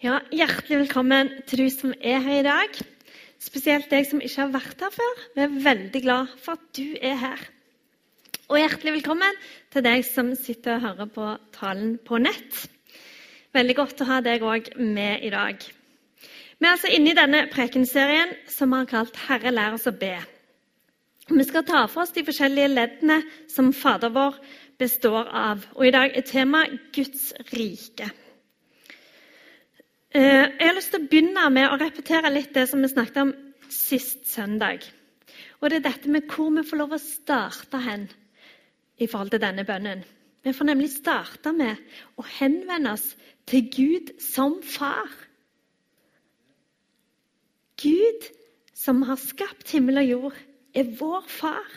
Ja, Hjertelig velkommen til du som er her i dag. Spesielt deg som ikke har vært her før. Vi er veldig glad for at du er her. Og hjertelig velkommen til deg som sitter og hører på talen på nett. Veldig godt å ha deg òg med i dag. Vi er altså inne i denne prekenserien som vi har kalt 'Herre, lær oss å be'. Vi skal ta for oss de forskjellige leddene som Fader vår består av. Og i dag er temaet Guds rike. Eh, jeg har lyst til å begynne med å repetere litt det som vi snakket om sist søndag. Og det er dette med hvor vi får lov å starte hen i forhold til denne bønnen. Vi får nemlig starte med å henvende oss til Gud som far. Gud som har skapt himmel og jord, er vår far.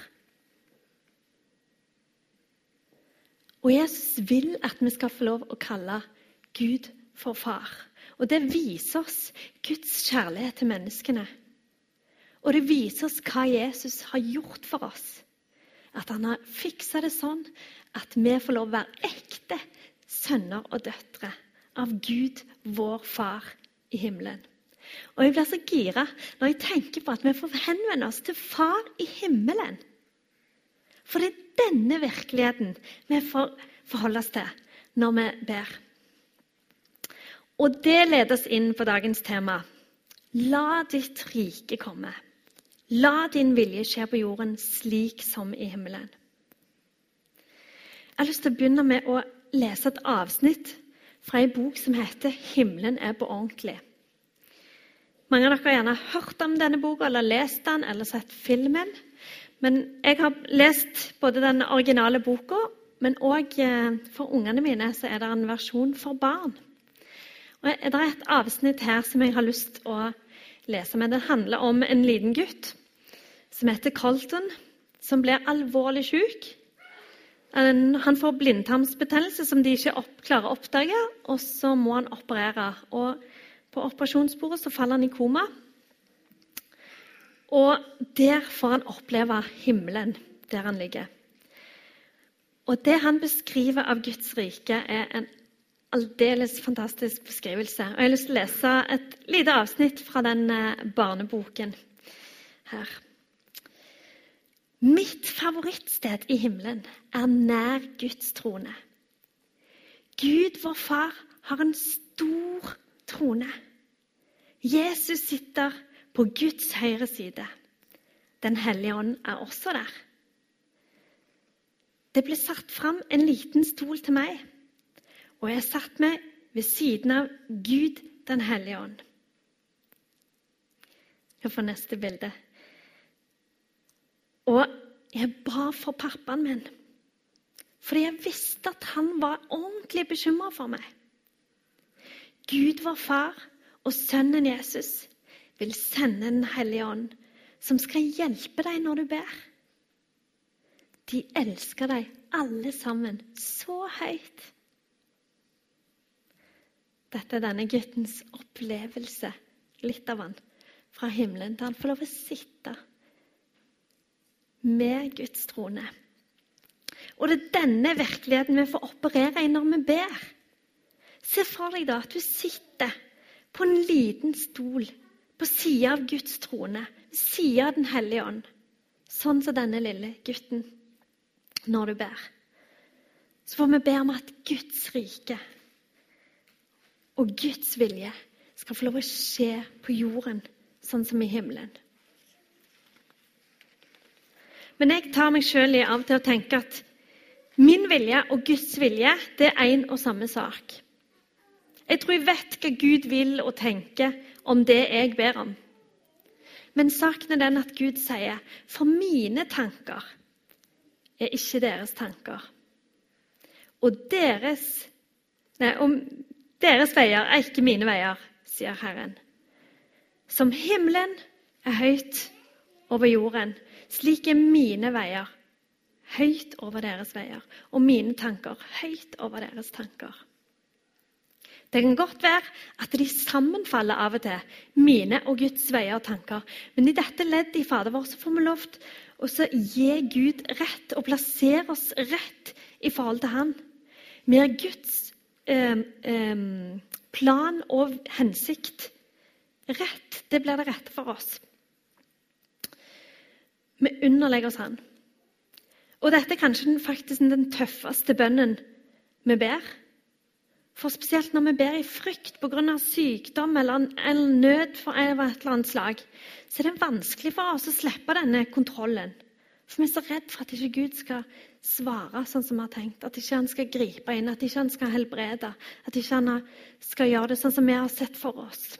Og Jesus vil at vi skal få lov å kalle Gud for far. Og det viser oss Guds kjærlighet til menneskene. Og det viser oss hva Jesus har gjort for oss. At han har fiksa det sånn at vi får lov å være ekte sønner og døtre av Gud, vår far i himmelen. Og Jeg blir så gira når jeg tenker på at vi får henvende oss til Far i himmelen. For det er denne virkeligheten vi får forholde oss til når vi ber. Og det leder oss inn på dagens tema. La ditt rike komme. La din vilje skje på jorden slik som i himmelen. Jeg har lyst til å begynne med å lese et avsnitt fra ei bok som heter 'Himmelen er på ordentlig'. Mange av dere har gjerne hørt om denne boka, eller lest den eller sett filmen. Men jeg har lest både den originale boka, men òg eh, for ungene mine så er det en versjon for barn. Og Det er et avsnitt her som jeg har lyst til å lese med. Det handler om en liten gutt som heter Colton, som blir alvorlig syk. Han får blindtarmsbetennelse som de ikke klarer å oppdage, og så må han operere. Og På operasjonsbordet så faller han i koma. Og der får han oppleve himmelen, der han ligger. Og Det han beskriver av Guds rike, er en aldeles fantastisk beskrivelse. Og Jeg har lyst til å lese et lite avsnitt fra den eh, barneboken her. Mitt favorittsted i himmelen er nær Guds trone. Gud, vår far, har en stor trone. Jesus sitter på Guds høyre side. Den hellige ånd er også der. Det ble satt fram en liten stol til meg og jeg satt meg ved siden av Gud den hellige ånd. Jeg får neste bilde. Og jeg ba for pappaen min, fordi jeg visste at han var ordentlig bekymra for meg. Gud, vår far, og sønnen Jesus vil sende Den hellige ånd, som skal hjelpe deg når du ber. De elsker deg alle sammen så høyt. Dette er denne guttens opplevelse, litt av han, fra himmelen, der han får lov å sitte med Guds trone. Og det er denne virkeligheten vi får operere i når vi ber. Se for deg da at du sitter på en liten stol på sida av Guds trone, sida av Den hellige ånd, sånn som denne lille gutten, når du ber. Så får vi be om at Guds rike og Guds vilje skal få lov å skje på jorden, sånn som i himmelen. Men jeg tar meg sjøl av og til å tenke at min vilje og Guds vilje det er én og samme sak. Jeg tror jeg vet hva Gud vil og tenker om det jeg ber om. Men saken er den at Gud sier, 'For mine tanker er ikke deres tanker.' Og deres Nei, om deres veier er ikke mine veier, sier Herren. Som himmelen er høyt over jorden, slik er mine veier høyt over deres veier, og mine tanker høyt over deres tanker. Det kan godt være at de sammenfaller av og til, mine og Guds veier og tanker. Men i dette leddet i Fader vår så får vi lov til å gi Gud rett og plassere oss rett i forhold til Han. Vi er Guds plan og hensikt. Rett, det blir det rette for oss. Vi underlegger oss Han. Og dette er kanskje faktisk den tøffeste bønnen vi ber. For spesielt når vi ber i frykt pga. sykdom eller en nød for et eller annet slag, så er det vanskelig for oss å slippe denne kontrollen. For vi er så redd for at ikke Gud skal svare sånn som vi har tenkt. At ikke han skal gripe inn, at ikke han skal helbrede. At ikke han skal gjøre det sånn som vi har sett for oss.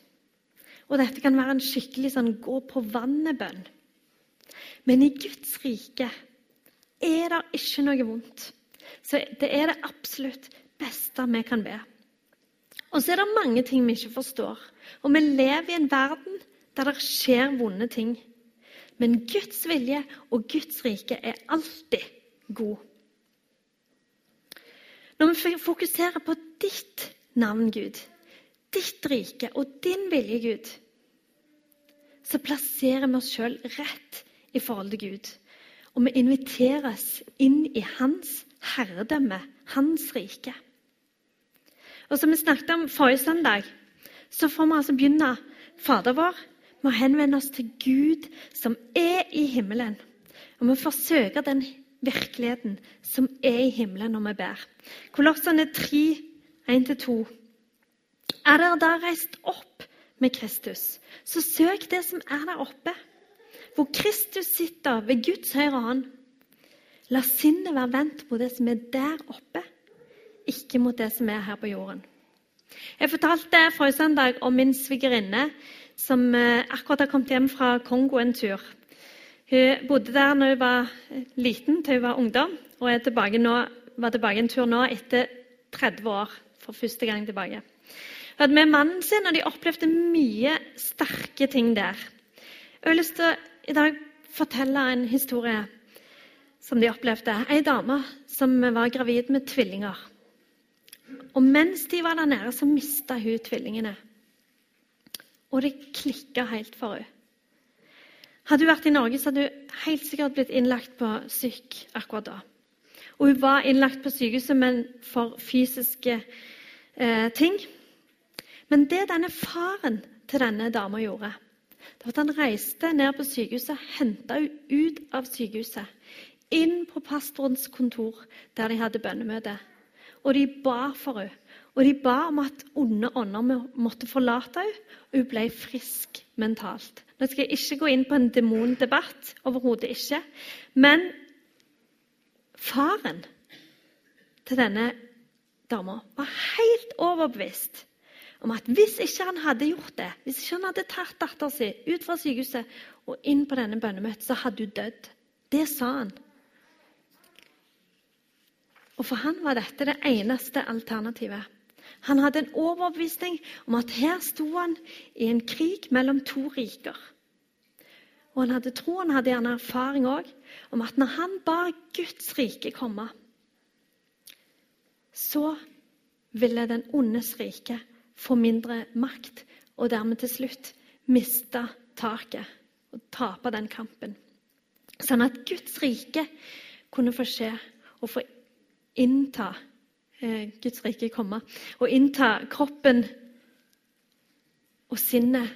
Og dette kan være en skikkelig sånn gå på vannet-bønn. Men i Guds rike er det ikke noe vondt. Så det er det absolutt beste vi kan be. Og så er det mange ting vi ikke forstår. Og vi lever i en verden der det skjer vonde ting. Men Guds vilje og Guds rike er alltid god. Når vi fokuserer på ditt navn, Gud, ditt rike og din vilje, Gud, så plasserer vi oss sjøl rett i forhold til Gud. Og vi inviteres inn i hans herredømme, hans rike. Og som vi snakket om forrige søndag, så får vi altså begynne Fader vår med å henvende oss til Gud som er i himmelen. Og vi får søke den virkeligheten som er i himmelen når vi ber. Kolossene 3, 1-2. Er dere da reist opp med Kristus, så søk det som er der oppe, hvor Kristus sitter ved Guds høyre hånd. La sinnet være vendt mot det som er der oppe, ikke mot det som er her på jorden. Jeg fortalte forrige søndag om min svigerinne som eh, akkurat har kommet hjem fra Kongo en tur. Hun bodde der når hun var liten, til hun var ungdom, og er tilbake nå, var tilbake en tur nå etter 30 år. For første gang tilbake. Hun hadde med mannen sin, og de opplevde mye sterke ting der. Jeg har lyst til å i dag fortelle en historie som de opplevde. Ei dame som var gravid med tvillinger. Og mens de var der nede, så mista hun tvillingene. Og det klikka helt for henne. Hadde hun vært i Norge, så hadde hun helt sikkert blitt innlagt på syk akkurat da. Og hun var innlagt på sykehuset, men for fysiske eh, ting. Men det denne faren til denne dama gjorde, det var at han reiste ned på sykehuset, henta henne ut av sykehuset, inn på pastorens kontor, der de hadde bønnemøte. Og de ba for henne. Og de ba om at onde ånder måtte forlate henne, og hun ble frisk mentalt. Nå skal jeg ikke gå inn på en demondebatt, overhodet ikke. Men faren til denne dama var helt overbevist om at hvis ikke han hadde gjort det, hvis ikke han hadde tatt datteren sin ut fra sykehuset og inn på denne bønnemøtet, så hadde hun dødd. Det sa han. Og for han var dette det eneste alternativet. Han hadde en overbevisning om at her sto han i en krig mellom to riker. Og han hadde tro, han hadde gjerne erfaring òg, om at når han ba Guds rike komme, så ville den ondes rike få mindre makt, og dermed til slutt miste taket og tape den kampen. Sånn at Guds rike kunne få skje og få innta Guds rike komme. Og innta kroppen og sinnet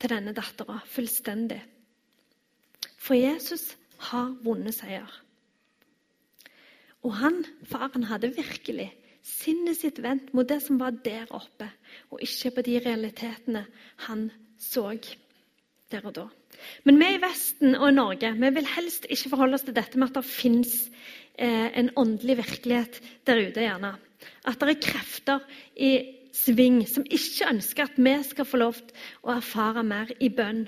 til denne dattera fullstendig. For Jesus har vunnet seier. Og han, faren, hadde virkelig sinnet sitt vendt mot det som var der oppe, og ikke på de realitetene han så der og da. Men vi i Vesten og i Norge vi vil helst ikke forholde oss til dette med at det fins eh, en åndelig virkelighet der ute. gjerne. At det er krefter i sving som ikke ønsker at vi skal få lov til å erfare mer i bønn.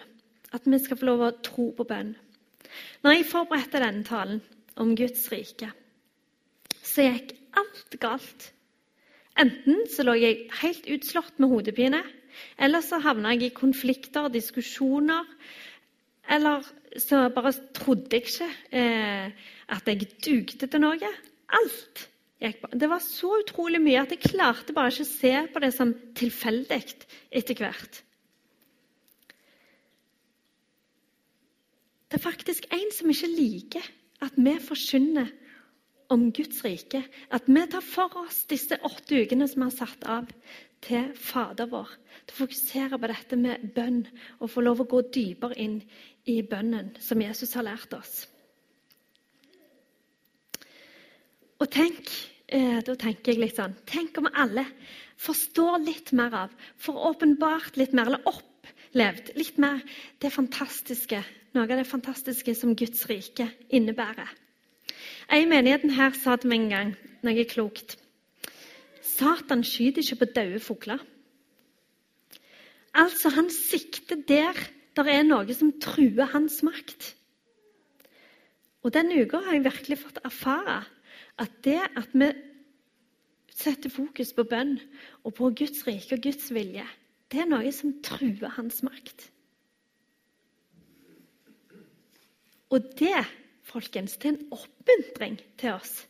At vi skal få lov til å tro på bønn. Når jeg forberedte denne talen om Guds rike, så gikk alt galt. Enten så lå jeg helt utslått med hodepine, eller så havna jeg i konflikter og diskusjoner eller så bare trodde jeg ikke eh, at jeg dugde til noe. Alt gikk. Det var så utrolig mye at jeg klarte bare ikke å se på det som tilfeldig etter hvert. Det er faktisk en som ikke liker at vi forkynner om Guds rike. At vi tar for oss disse åtte ukene som vi har satt av til Fader vår. Til å fokusere på dette med bønn og få lov å gå dypere inn i bønnen som Jesus har lært oss. Og tenk, eh, da tenker jeg litt sånn Tenk om alle forstår litt mer av, får åpenbart litt mer, eller opplevd litt mer det fantastiske, noe av det fantastiske som Guds rike innebærer. En i menigheten her sa til meg en gang noe klokt. Satan skyter ikke på døde fugler. Altså, han sikter der der er noe som truer hans makt. Og Denne uka har jeg virkelig fått erfare at det at vi setter fokus på bønn og på Guds rike og Guds vilje, det er noe som truer hans makt. Og det, folkens, det er en oppmuntring til oss.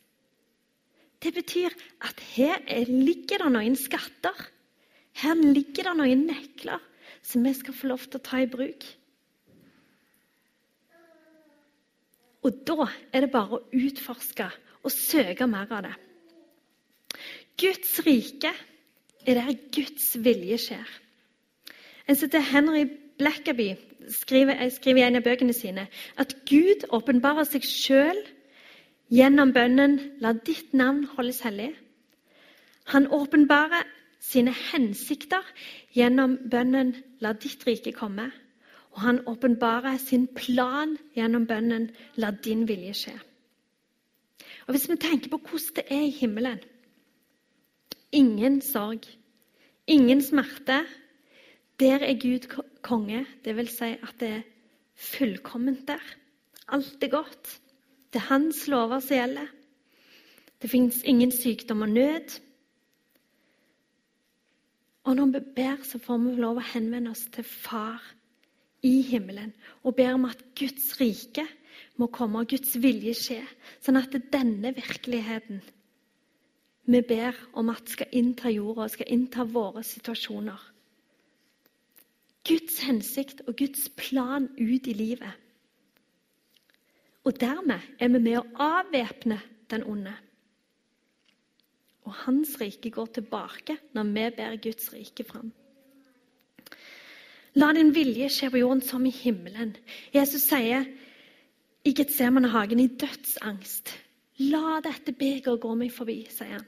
Det betyr at her ligger det noen skatter. Her ligger det noen nekler som vi skal få lov til å ta i bruk. Og da er det bare å utforske og søke mer av det. Guds rike er der Guds vilje skjer. En som heter Henry Blackaby skriver, skriver i en av bøkene sine at Gud åpenbarer seg sjøl Gjennom bønnen 'La ditt navn holdes hellig'. Han åpenbarer sine hensikter gjennom bønnen 'La ditt rike komme'. Og han åpenbarer sin plan gjennom bønnen 'La din vilje skje'. Og Hvis vi tenker på hvordan det er i himmelen Ingen sorg, ingen smerte. Der er Gud konge. Det vil si at det er fullkomment der. Alt er godt. Det er hans lover som gjelder. Det fins ingen sykdom og nød. Og når vi ber, så får vi lov å henvende oss til Far i himmelen og ber om at Guds rike må komme og Guds vilje skje, sånn at denne virkeligheten vi ber om at skal innta jorda og skal innta våre situasjoner. Guds hensikt og Guds plan ut i livet. Og dermed er vi med å avvæpne den onde. Og hans rike går tilbake når vi bærer Guds rike fram. La din vilje skje på jorden som i himmelen. Jesus sier i Getsemanehagen i dødsangst La dette begeret gå meg forbi, sier han.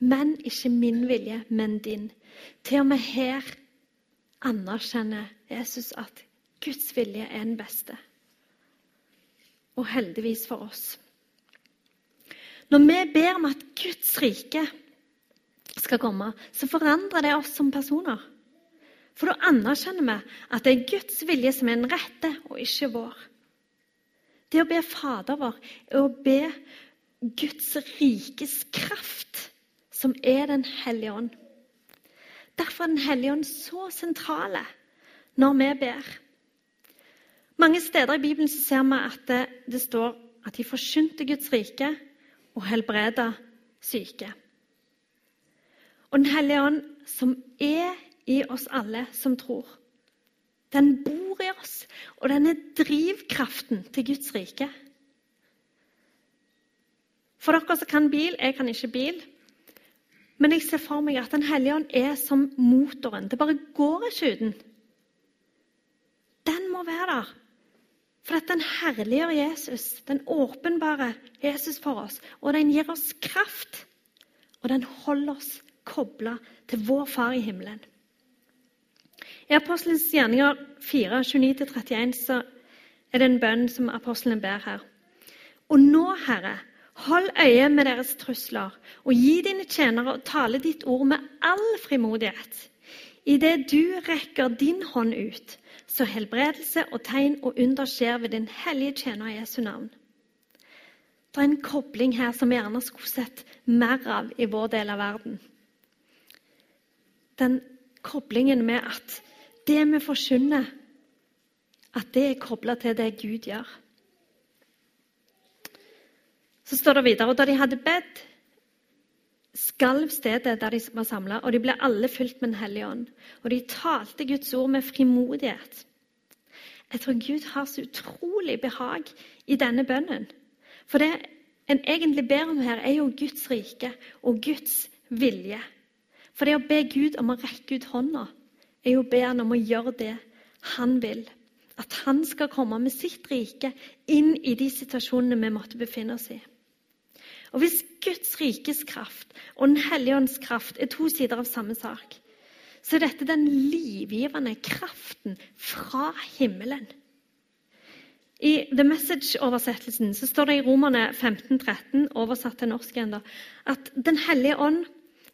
Men ikke min vilje, men din. Til og med her anerkjenner Jesus at Guds vilje er den beste og heldigvis for oss. Når vi ber om at Guds rike skal komme, så forandrer det oss som personer. For da anerkjenner vi at det er Guds vilje som er den rette, og ikke vår. Det å be Fader vår er å be Guds rikes kraft, som er Den hellige ånd. Derfor er Den hellige ånd så sentrale når vi ber. Mange steder i Bibelen ser vi at det, det står at de forsynte Guds rike og helbreda syke. Og Den hellige ånd, som er i oss alle som tror, den bor i oss, og den er drivkraften til Guds rike. For dere som kan bil, jeg kan ikke bil, men jeg ser for meg at Den hellige ånd er som motoren. Det bare går ikke uten. Den må være der. For at den herliggjør Jesus, den åpenbare Jesus for oss. Og den gir oss kraft. Og den holder oss kobla til vår Far i himmelen. I Apostelens gjerninger 4, 29-31 så er det en bønn som apostelen ber her. Og nå, Herre, hold øye med deres trusler, og gi dine tjenere og tale ditt ord med all frimodighet. Idet du rekker din hånd ut, så helbredelse og tegn og under skjer ved din hellige tjener i Jesu navn. Det er en kobling her som vi gjerne skulle sett mer av i vår del av verden. Den koblingen med at det vi forkynner, at det er kobla til det Gud gjør. Så står det videre, og da de hadde bedt, skalv stedet der de var samla, og de ble alle fylt med Den hellige ånd. Og de talte Guds ord med frimodighet. Jeg tror Gud har så utrolig behag i denne bønnen. For det en egentlig ber om her, er jo Guds rike og Guds vilje. For det å be Gud om å rekke ut hånda, er jo å be han om å gjøre det han vil. At han skal komme med sitt rike inn i de situasjonene vi måtte befinne oss i. Og Hvis Guds rikes kraft og Den hellige ånds kraft er to sider av samme sak, så dette er den livgivende kraften fra himmelen. I The Message-oversettelsen så står det i Romerne 15-13, oversatt til norsk enda, at Den hellige ånd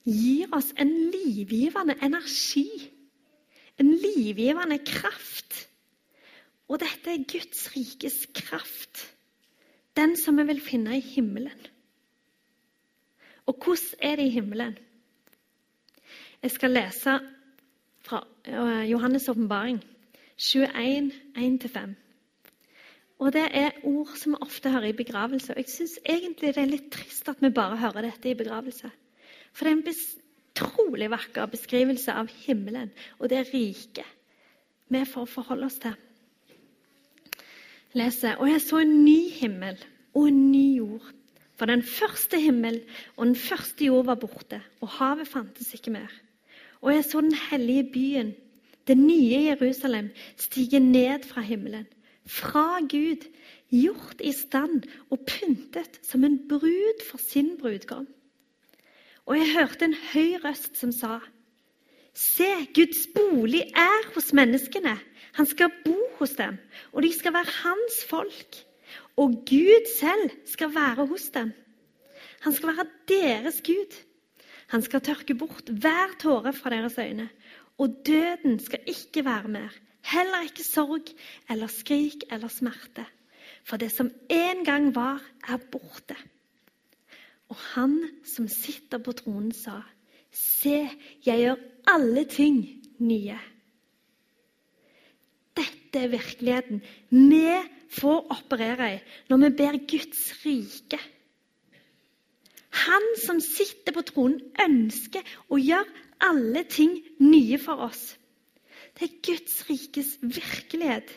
gir oss en livgivende energi. En livgivende kraft. Og dette er Guds rikes kraft. Den som vi vil finne i himmelen. Og hvordan er det i himmelen? Jeg skal lese fra eh, Johannes' åpenbaring 21, 1-5. Og det er ord som vi ofte hører i begravelse. Og jeg syns egentlig det er litt trist at vi bare hører dette i begravelse. For det er en utrolig vakker beskrivelse av himmelen og det riket vi får forholde oss til. Lese, Og jeg så en ny himmel og en ny jord. For den første himmel og den første jord var borte, og havet fantes ikke mer. Og jeg så den hellige byen, det nye Jerusalem, stige ned fra himmelen fra Gud, gjort i stand og pyntet som en brud for sin brudgom. Og jeg hørte en høy røst som sa, Se, Guds bolig er hos menneskene. Han skal bo hos dem, og de skal være hans folk. Og Gud selv skal være hos dem. Han skal være deres Gud. Han skal tørke bort hver tåre fra deres øyne, og døden skal ikke være mer. Heller ikke sorg eller skrik eller smerte. For det som en gang var, er borte. Og han som sitter på tronen, sa, Se, jeg gjør alle ting nye. Dette er virkeligheten vi får operere i når vi ber Guds rike. Han som sitter på tronen, ønsker å gjøre alle ting nye for oss. Det er Guds rikes virkelighet.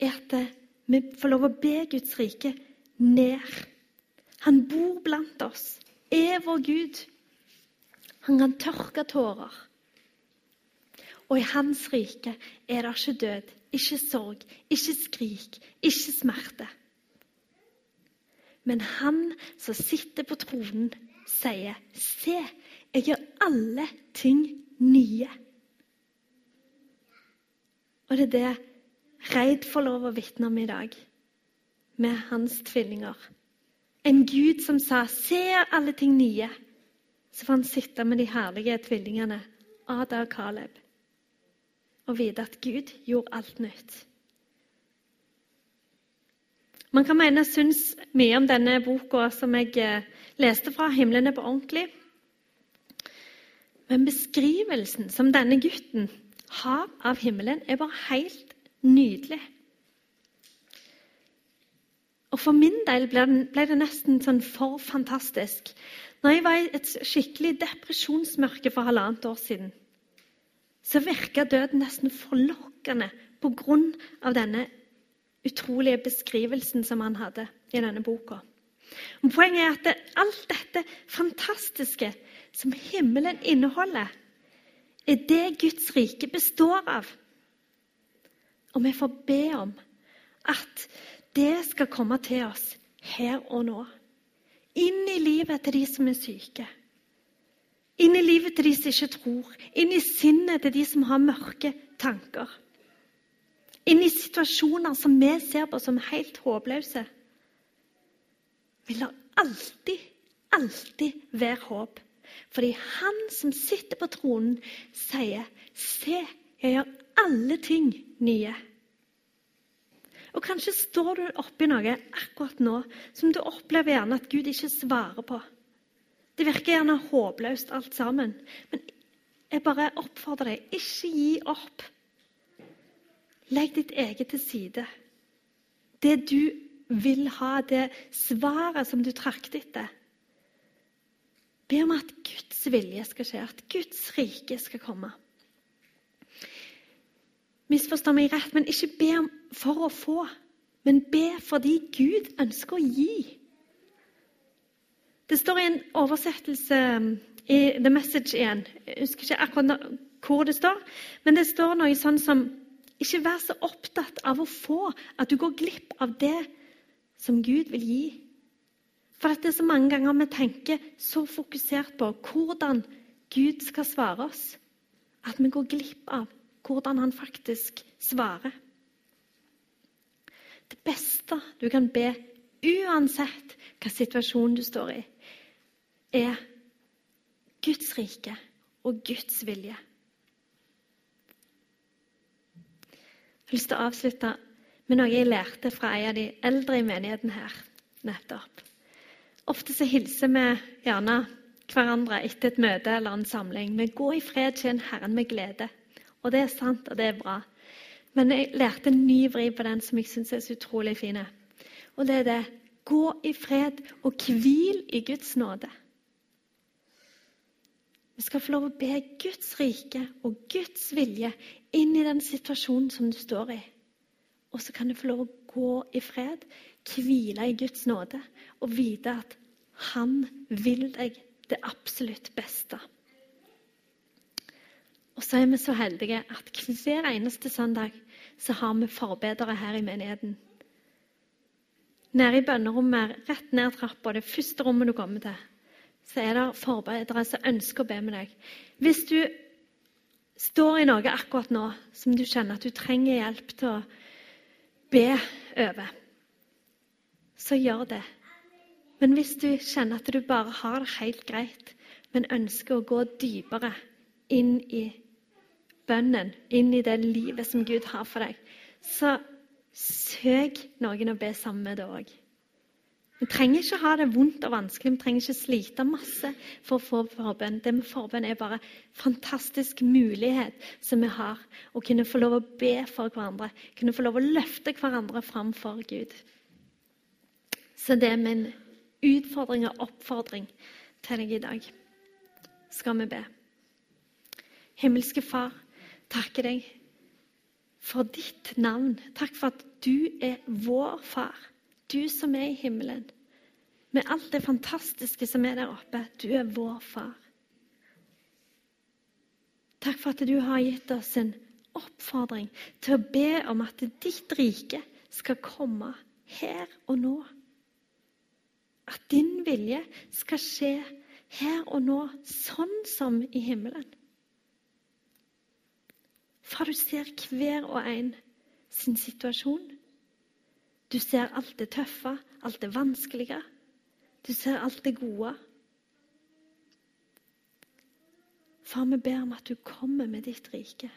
Er at vi får lov å be Guds rike ned. Han bor blant oss, er vår Gud. Han kan tørke tårer. Og i hans rike er det ikke død, ikke sorg, ikke skrik, ikke smerte. Men han som sitter på tronen, sier, 'Se, jeg gjør alle ting nye. Og det er det Reid får lov å vitne om i dag, med hans tvillinger. En Gud som sa 'Se alle ting nye'. Så får han sitte med de herlige tvillingene, Ada og Caleb, og vite at Gud gjorde alt nytt. Man kan mene jeg syns mye om denne boka som jeg eh, leste fra 'Himmelen er på ordentlig'. Men beskrivelsen som denne gutten har av himmelen, er bare helt nydelig. Og For min del ble det nesten sånn for fantastisk. Når jeg var i et skikkelig depresjonsmørke for halvannet år siden, så virka døden nesten forlokkende pga. denne utrolige beskrivelsen som han hadde i denne boka. Og poenget er at det, alt dette fantastiske som himmelen inneholder, er det Guds rike består av. Og vi får be om at det skal komme til oss her og nå. Inn i livet til de som er syke. Inn i livet til de som ikke tror. Inn i sinnet til de som har mørke tanker. Inn i situasjoner som vi ser på som helt håpløse. Vi lar alltid, alltid være håp. Fordi han som sitter på tronen, sier, 'Se, jeg gjør alle ting nye'. Og Kanskje står du oppi noe akkurat nå som du opplever gjerne at Gud ikke svarer på. Det virker gjerne håpløst alt sammen. Men jeg bare oppfordrer deg, ikke gi opp. Legg ditt eget til side. Det du vil ha, det svaret som du trakter etter. Be om at Guds vilje skal skje, at Guds rike skal komme. Misforstå meg rett, men ikke be om for å få, men be fordi Gud ønsker å gi. Det står i en oversettelse um, i The Message igjen Jeg husker ikke akkurat hvor det står, men det står noe sånn som Ikke vær så opptatt av å få at du går glipp av det som Gud vil gi. For det er så mange ganger vi tenker så fokusert på hvordan Gud skal svare oss, at vi går glipp av hvordan han faktisk svarer. Det beste du kan be, uansett hva situasjonen du står i, er Guds rike og Guds vilje. Jeg har lyst til å avslutte med noe jeg lærte fra en av de eldre i menigheten her nettopp. Ofte så hilser vi gjerne hverandre etter et møte eller en samling. Vi går i fred, tjen Herren med glede. Og det er sant, og det er bra. Men jeg lærte en ny vri på den som jeg syns er så utrolig fin. Og det er det gå i fred og hvil i Guds nåde. Vi skal få lov å be Guds rike og Guds vilje inn i den situasjonen som du står i. Og så kan du få lov å gå i fred, hvile i Guds nåde og vite at Han vil deg det absolutt beste. Og så er vi så heldige at hver eneste søndag så har vi forbedere her i menigheten. Nede i bønnerommet, rett ned trappa, det første rommet du kommer til, så er det forbedere som ønsker å be med deg. Hvis du står i noe akkurat nå som du kjenner at du trenger hjelp til å be over, så gjør det. Men hvis du kjenner at du bare har det helt greit, men ønsker å gå dypere inn i bønnen inn i det livet som Gud har for deg, så søk noen å be sammen med deg òg. Vi trenger ikke ha det vondt og vanskelig, vi trenger ikke slite masse for å få forbønn. Det med forbønn er bare en fantastisk mulighet som vi har. Å kunne få lov å be for hverandre, kunne få lov å løfte hverandre fram for Gud. Så det er min utfordring og oppfordring til deg i dag. Skal vi be. Himmelske Far, takker deg for ditt navn. Takk for at du er vår far, du som er i himmelen. Med alt det fantastiske som er der oppe. Du er vår far. Takk for at du har gitt oss en oppfordring til å be om at ditt rike skal komme her og nå. At din vilje skal skje her og nå, sånn som i himmelen. For du ser hver og en sin situasjon. Du ser alt det tøffe, alt det vanskelige. Du ser alt det gode. Far, vi ber om at du kommer med ditt rike.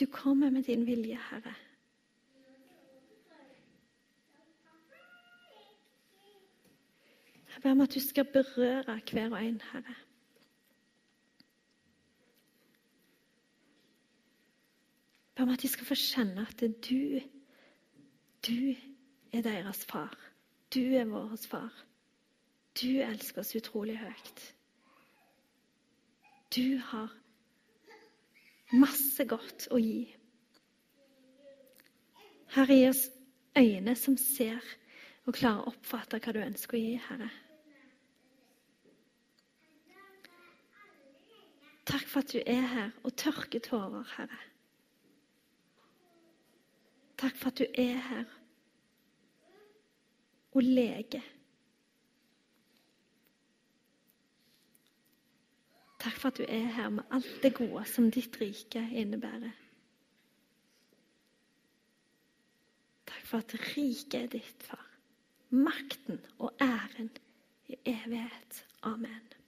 Du kommer med din vilje, Herre. Jeg ber om at du skal berøre hver og en, Herre. Be om at de skal få kjenne at du, du er deres far. Du er vår far. Du elsker oss utrolig høyt. Du har masse godt å gi. Herre, gi oss øyne som ser og klarer å oppfatte hva du ønsker å gi, Herre. Takk for at du er her og tørker tårer, Herre. Takk for at du er her og leger. Takk for at du er her med alt det gode som ditt rike innebærer. Takk for at riket er ditt, far. Makten og æren i evighet. Amen.